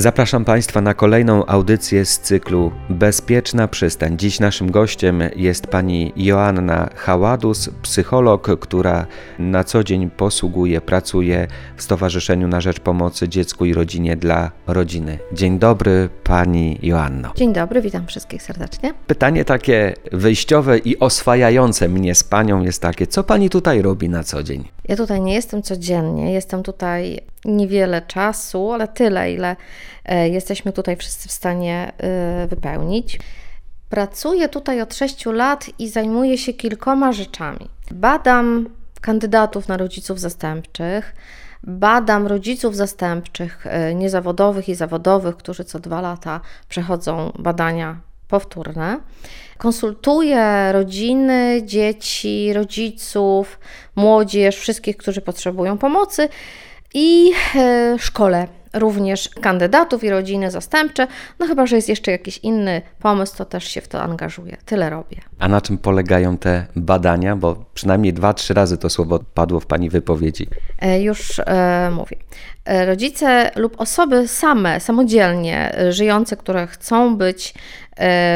Zapraszam Państwa na kolejną audycję z cyklu Bezpieczna przystań. Dziś naszym gościem jest pani Joanna Haładus, psycholog, która na co dzień posługuje, pracuje w Stowarzyszeniu na Rzecz Pomocy Dziecku i Rodzinie dla Rodziny. Dzień dobry pani Joanno. Dzień dobry, witam wszystkich serdecznie. Pytanie takie wyjściowe i oswajające mnie z panią jest takie, co pani tutaj robi na co dzień? Ja tutaj nie jestem codziennie, jestem tutaj niewiele czasu, ale tyle, ile e, jesteśmy tutaj wszyscy w stanie e, wypełnić. Pracuję tutaj od 6 lat i zajmuję się kilkoma rzeczami. Badam kandydatów na rodziców zastępczych, badam rodziców zastępczych, e, niezawodowych i zawodowych, którzy co dwa lata przechodzą badania powtórne. Konsultuję rodziny, dzieci, rodziców, młodzież, wszystkich, którzy potrzebują pomocy i e, szkole również kandydatów i rodziny zastępcze. No chyba, że jest jeszcze jakiś inny pomysł, to też się w to angażuję. Tyle robię. A na czym polegają te badania? Bo przynajmniej dwa, trzy razy to słowo padło w Pani wypowiedzi. E, już e, mówię. E, rodzice lub osoby same, samodzielnie e, żyjące, które chcą być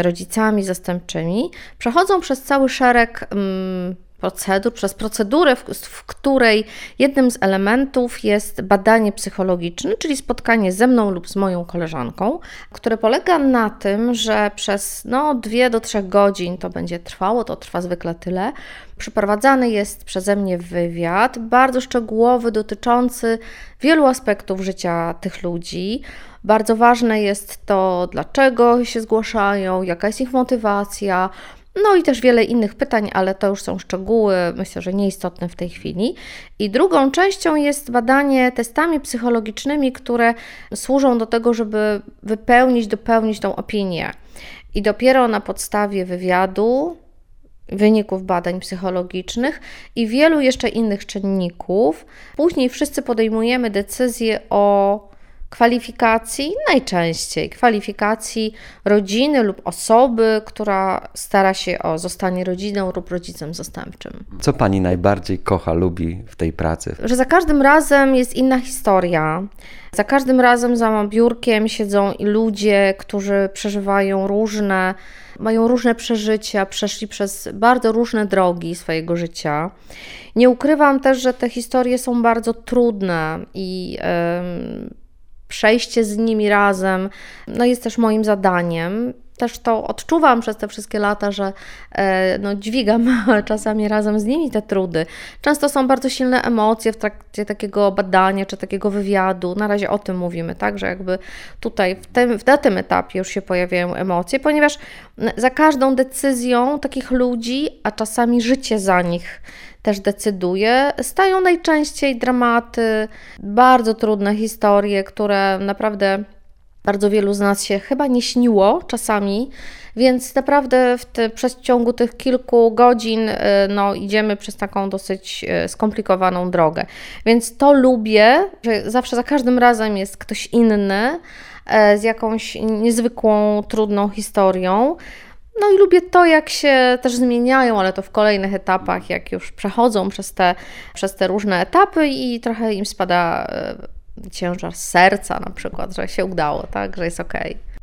rodzicami zastępczymi, przechodzą przez cały szereg mm, procedur, przez procedurę, w, w, której jednym z elementów jest badanie psychologiczne, czyli spotkanie ze mną lub z moją koleżanką, które polega na tym, że przez no, 2 do 3 godzin to będzie trwało, to trwa zwykle tyle. Przeprowadzany jest przeze mnie wywiad, bardzo szczegółowy, dotyczący wielu aspektów życia tych ludzi. Bardzo ważne jest to, dlaczego się zgłaszają, jaka jest ich motywacja, no i też wiele innych pytań, ale to już są szczegóły, myślę, że nieistotne w tej chwili. I drugą częścią jest badanie testami psychologicznymi, które służą do tego, żeby wypełnić, dopełnić tą opinię. I dopiero na podstawie wywiadu, wyników badań psychologicznych i wielu jeszcze innych czynników, później wszyscy podejmujemy decyzję o kwalifikacji, najczęściej kwalifikacji rodziny lub osoby, która stara się o zostanie rodziną lub rodzicem zastępczym. Co pani najbardziej kocha, lubi w tej pracy? Że za każdym razem jest inna historia. Za każdym razem za biurkiem siedzą ludzie, którzy przeżywają różne, mają różne przeżycia, przeszli przez bardzo różne drogi swojego życia. Nie ukrywam też, że te historie są bardzo trudne i yy, przejście z nimi razem, no jest też moim zadaniem. Też to odczuwam przez te wszystkie lata, że e, no, dźwigam czasami razem z nimi te trudy. Często są bardzo silne emocje w trakcie takiego badania czy takiego wywiadu. Na razie o tym mówimy, tak, że jakby tutaj w tym, w tym etapie już się pojawiają emocje, ponieważ za każdą decyzją takich ludzi, a czasami życie za nich też decyduje, stają najczęściej dramaty, bardzo trudne historie, które naprawdę bardzo wielu z nas się chyba nie śniło czasami, więc naprawdę w te, przez ciągu tych kilku godzin y, no, idziemy przez taką dosyć y, skomplikowaną drogę. Więc to lubię, że zawsze za każdym razem jest ktoś inny e, z jakąś niezwykłą, trudną historią. No i lubię to, jak się też zmieniają, ale to w kolejnych etapach, jak już przechodzą przez te, przez te różne etapy i trochę im spada e, ciężar serca na przykład, że się udało, tak, że jest ok.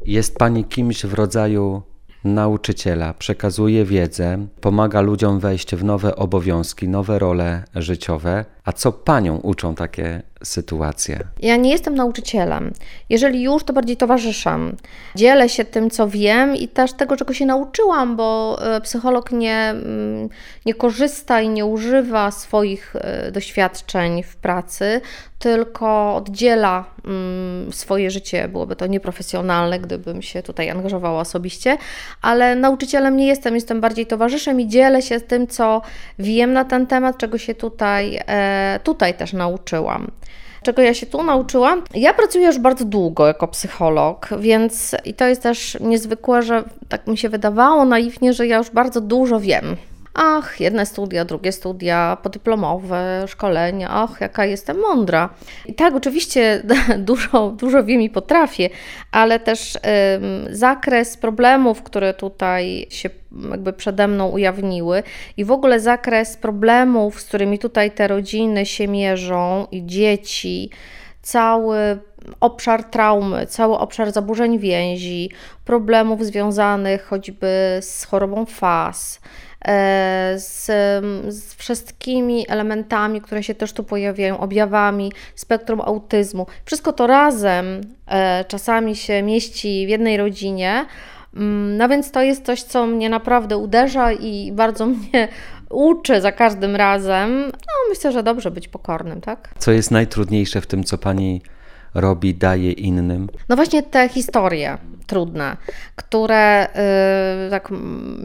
Jest Pani kimś w rodzaju nauczyciela, przekazuje wiedzę, pomaga ludziom wejść w nowe obowiązki, nowe role życiowe. A co Panią uczą takie sytuacje? Ja nie jestem nauczycielem. Jeżeli już, to bardziej towarzyszam. Dzielę się tym, co wiem i też tego, czego się nauczyłam, bo e, psycholog nie, mm, nie korzysta i nie używa swoich e, doświadczeń w pracy, tylko oddziela mm, swoje życie. Byłoby to nieprofesjonalne, gdybym się tutaj angażowała osobiście, ale nauczycielem nie jestem, jestem bardziej towarzyszem i dzielę się tym, co wiem na ten temat, czego się tutaj, e, tutaj też nauczyłam. Czego ja się tu nauczyłam? Ja pracuję już bardzo długo jako psycholog, więc i to jest też niezwykłe, że tak mi się wydawało naiwnie, że ja już bardzo dużo wiem Ach, jedne studia, drugie studia podyplomowe, szkolenia, ach, jaka jestem mądra. I tak, oczywiście dużo, dużo wiem i potrafię, ale też ym, zakres problemów, które tutaj się jakby przede mną ujawniły i w ogóle zakres problemów, z którymi tutaj te rodziny się mierzą i dzieci, cały obszar traumy, cały obszar zaburzeń więzi, problemów związanych choćby z chorobą FAS, z, z, wszystkimi elementami, które się też tu pojawiają, objawami spektrum autyzmu. Wszystko to razem e, czasami się mieści w jednej rodzinie. No więc to jest coś, co mnie naprawdę uderza i bardzo mnie uczy za każdym razem. No myślę, że dobrze być pokornym, tak? Co jest najtrudniejsze w tym, co pani robi, daje innym? No właśnie te historie trudne, które yy, tak,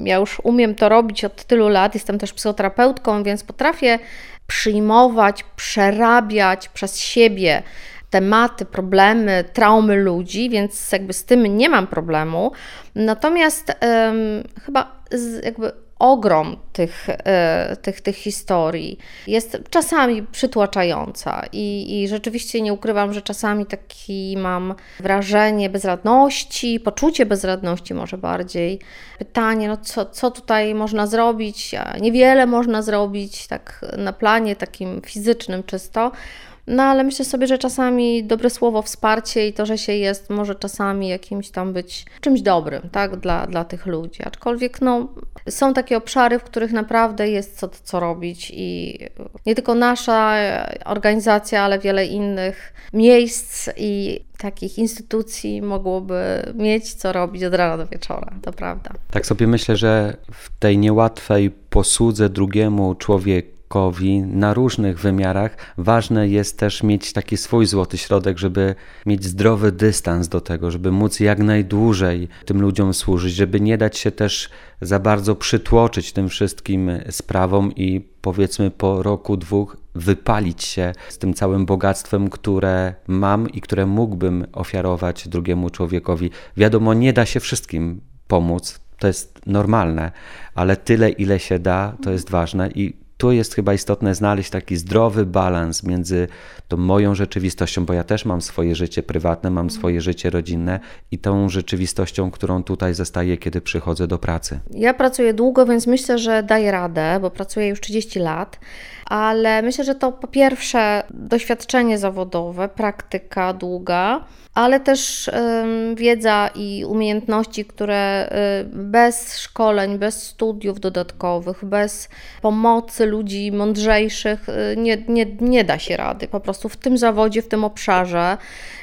ja już umiem to robić od tylu lat, jestem też psychoterapeutką, więc potrafię przyjmować, przerabiać przez siebie tematy, problemy, traumy ludzi, więc jakby z tym nie mam problemu. Natomiast yy, chyba z, jakby ogrom tych, e, tych, tych historii jest czasami przytłaczająca i, i rzeczywiście nie ukrywam, że czasami taki mam wrażenie bezradności, poczucie bezradności może bardziej. Pytanie, no co, co tutaj można zrobić? Niewiele można zrobić tak na planie takim fizycznym czysto, no ale myślę sobie, że czasami dobre słowo, wsparcie i to, że się jest, może czasami jakimś tam być czymś dobrym, tak, dla, dla tych ludzi. Aczkolwiek no, są takie obszary, w których naprawdę jest co, co robić i nie tylko nasza organizacja, ale wiele innych miejsc i takich instytucji mogłoby mieć co robić od rana do wieczora, to prawda. Tak sobie myślę, że w tej niełatwej posłudze drugiemu człowiekowi, na różnych wymiarach. Ważne jest też mieć taki swój złoty środek, żeby mieć zdrowy dystans do tego, żeby móc jak najdłużej tym ludziom służyć, żeby nie dać się też za bardzo przytłoczyć tym wszystkim sprawom i powiedzmy po roku, dwóch wypalić się z tym całym bogactwem, które mam i które mógłbym ofiarować drugiemu człowiekowi. Wiadomo, nie da się wszystkim pomóc, to jest normalne, ale tyle, ile się da, to jest ważne i tu jest chyba istotne znaleźć taki zdrowy balans między tą moją rzeczywistością, bo ja też mam swoje życie prywatne, mam swoje życie rodzinne i tą rzeczywistością, którą tutaj zostaję, kiedy przychodzę do pracy. Ja pracuję długo, więc myślę, że daję radę, bo pracuję już 30 lat, ale myślę, że to po pierwsze doświadczenie zawodowe, praktyka długa ale też wiedza i umiejętności, które y, bez szkoleń, bez studiów dodatkowych, bez pomocy ludzi mądrzejszych y, nie, nie, nie da się rady. Po prostu w tym zawodzie, w tym obszarze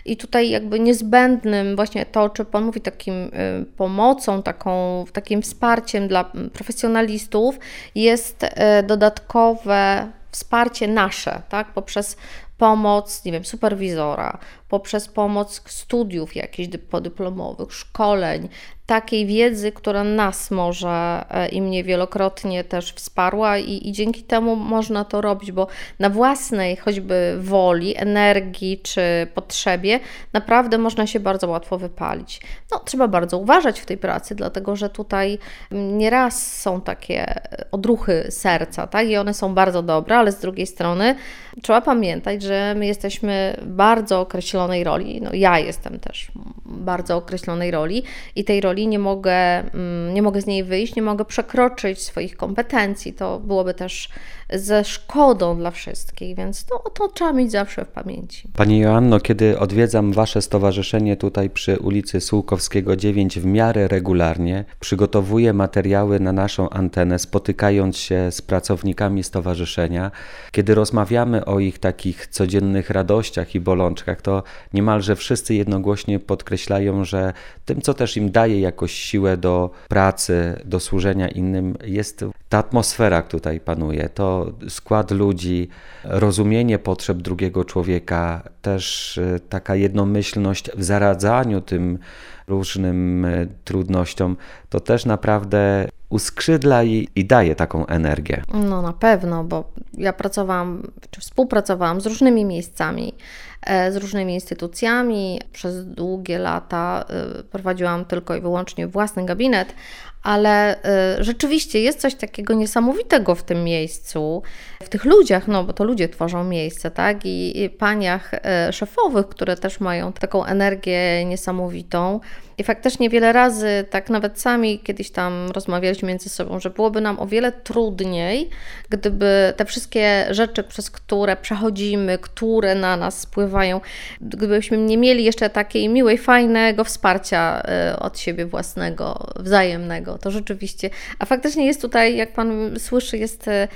i tutaj jakby niezbędnym właśnie to, czy Pan mówi, takim y, pomocą, taką, takim wsparciem dla profesjonalistów jest dodatkowe wsparcie nasze, tak, poprzez pomoc, nie wiem, superwizora, poprzez pomoc studiów jakichś podyplomowych, szkoleń, takiej wiedzy, która nas może e, i mnie wielokrotnie też wsparła i, i dzięki temu można to robić, bo na własnej choćby woli, energii czy potrzebie naprawdę można się bardzo łatwo wypalić. No, trzeba bardzo uważać w tej pracy, dlatego że tutaj nieraz są takie odruchy serca, tak? I one są bardzo dobre, ale z drugiej strony trzeba pamiętać, że my jesteśmy bardzo określonej roli. No, ja jestem też bardzo określonej roli i tej roli nie mogę, mm, nie mogę z niej wyjść, nie mogę przekroczyć swoich kompetencji. To byłoby też ze szkodą dla wszystkich, więc no, to trzeba mieć zawsze w pamięci. Pani Joanno, kiedy odwiedzam Wasze stowarzyszenie tutaj przy ulicy Sułkowskiego 9 w miarę regularnie, przygotowuję materiały na naszą antenę, spotykając się z pracownikami stowarzyszenia. Kiedy rozmawiamy o ich takich codziennych radościach i bolączkach, to niemalże wszyscy jednogłośnie podkreślają, że tym, co też im daje jakoś siłę do pracy, do służenia innym, jest ta atmosfera, która tutaj panuje. To skład ludzi, rozumienie potrzeb drugiego człowieka, też e, taka jednomyślność w zaradzaniu tym różnym e, trudnościom, to też naprawdę uskrzydla i, i, daje taką energię. No na pewno, bo ja pracowałam, czy współpracowałam z różnymi miejscami, e, z różnymi instytucjami. Przez długie lata prowadziłam tylko i wyłącznie własny gabinet, ale y, rzeczywiście jest coś takiego niesamowitego w tym miejscu, w tych ludziach, no bo to ludzie tworzą miejsce, tak? I, i paniach y, szefowych, które też mają taką energię niesamowitą. I faktycznie wiele razy, tak nawet sami kiedyś tam rozmawialiśmy między sobą, że byłoby nam o wiele trudniej, gdyby te wszystkie rzeczy, przez które przechodzimy, które na nas spływają, gdybyśmy nie mieli jeszcze takiej miłej, fajnego wsparcia y, od siebie własnego, wzajemnego. To rzeczywiście. A faktycznie jest tutaj, jak Pan słyszy, jest. Y,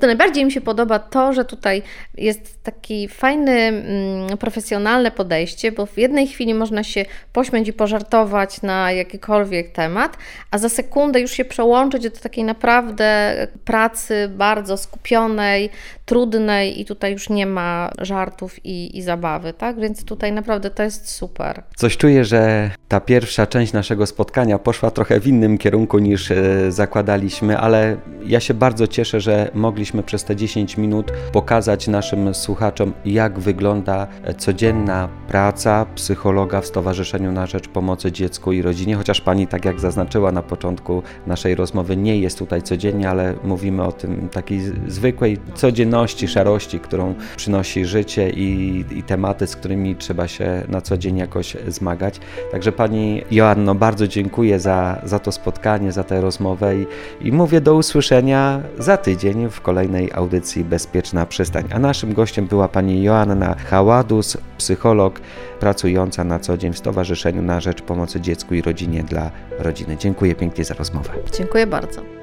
to najbardziej mi się podoba to, że tutaj jest taki fajny, mm, profesjonalne podejście, bo w jednej chwili można się pośmiać i pożartować na jakikolwiek temat, a za sekundę już się przełączyć do takiej naprawdę pracy bardzo skupionej, trudnej i tutaj już nie ma żartów i, i zabawy, tak? Więc tutaj naprawdę to jest super. Coś czuję, że ta pierwsza część naszego spotkania poszła trochę w innym kierunku niż e, zakładaliśmy, ale ja się bardzo cieszę, że mogliśmy przez te 10 minut pokazać naszym słuchaczom, jak wygląda codzienna praca psychologa w Stowarzyszeniu na Rzecz Pomocy Dziecku i Rodzinie, chociaż pani, tak jak zaznaczyła na początku naszej rozmowy, nie jest tutaj codziennie, ale mówimy o tym takiej zwykłej codzienności, szarości, którą przynosi życie i, i tematy, z którymi trzeba się na co dzień jakoś zmagać. Także pani Joanno, bardzo dziękuję za, za to spotkanie, za tę rozmowę i, i mówię do usłyszenia za tydzień w kolejnej audycji Bezpieczna Przystań. A naszym gościem była pani Joanna Haładus, psycholog pracująca na co dzień w Stowarzyszeniu na Rzecz Pomocy Dziecku i Rodzinie dla Rodziny. Dziękuję pięknie za rozmowę. Dziękuję bardzo.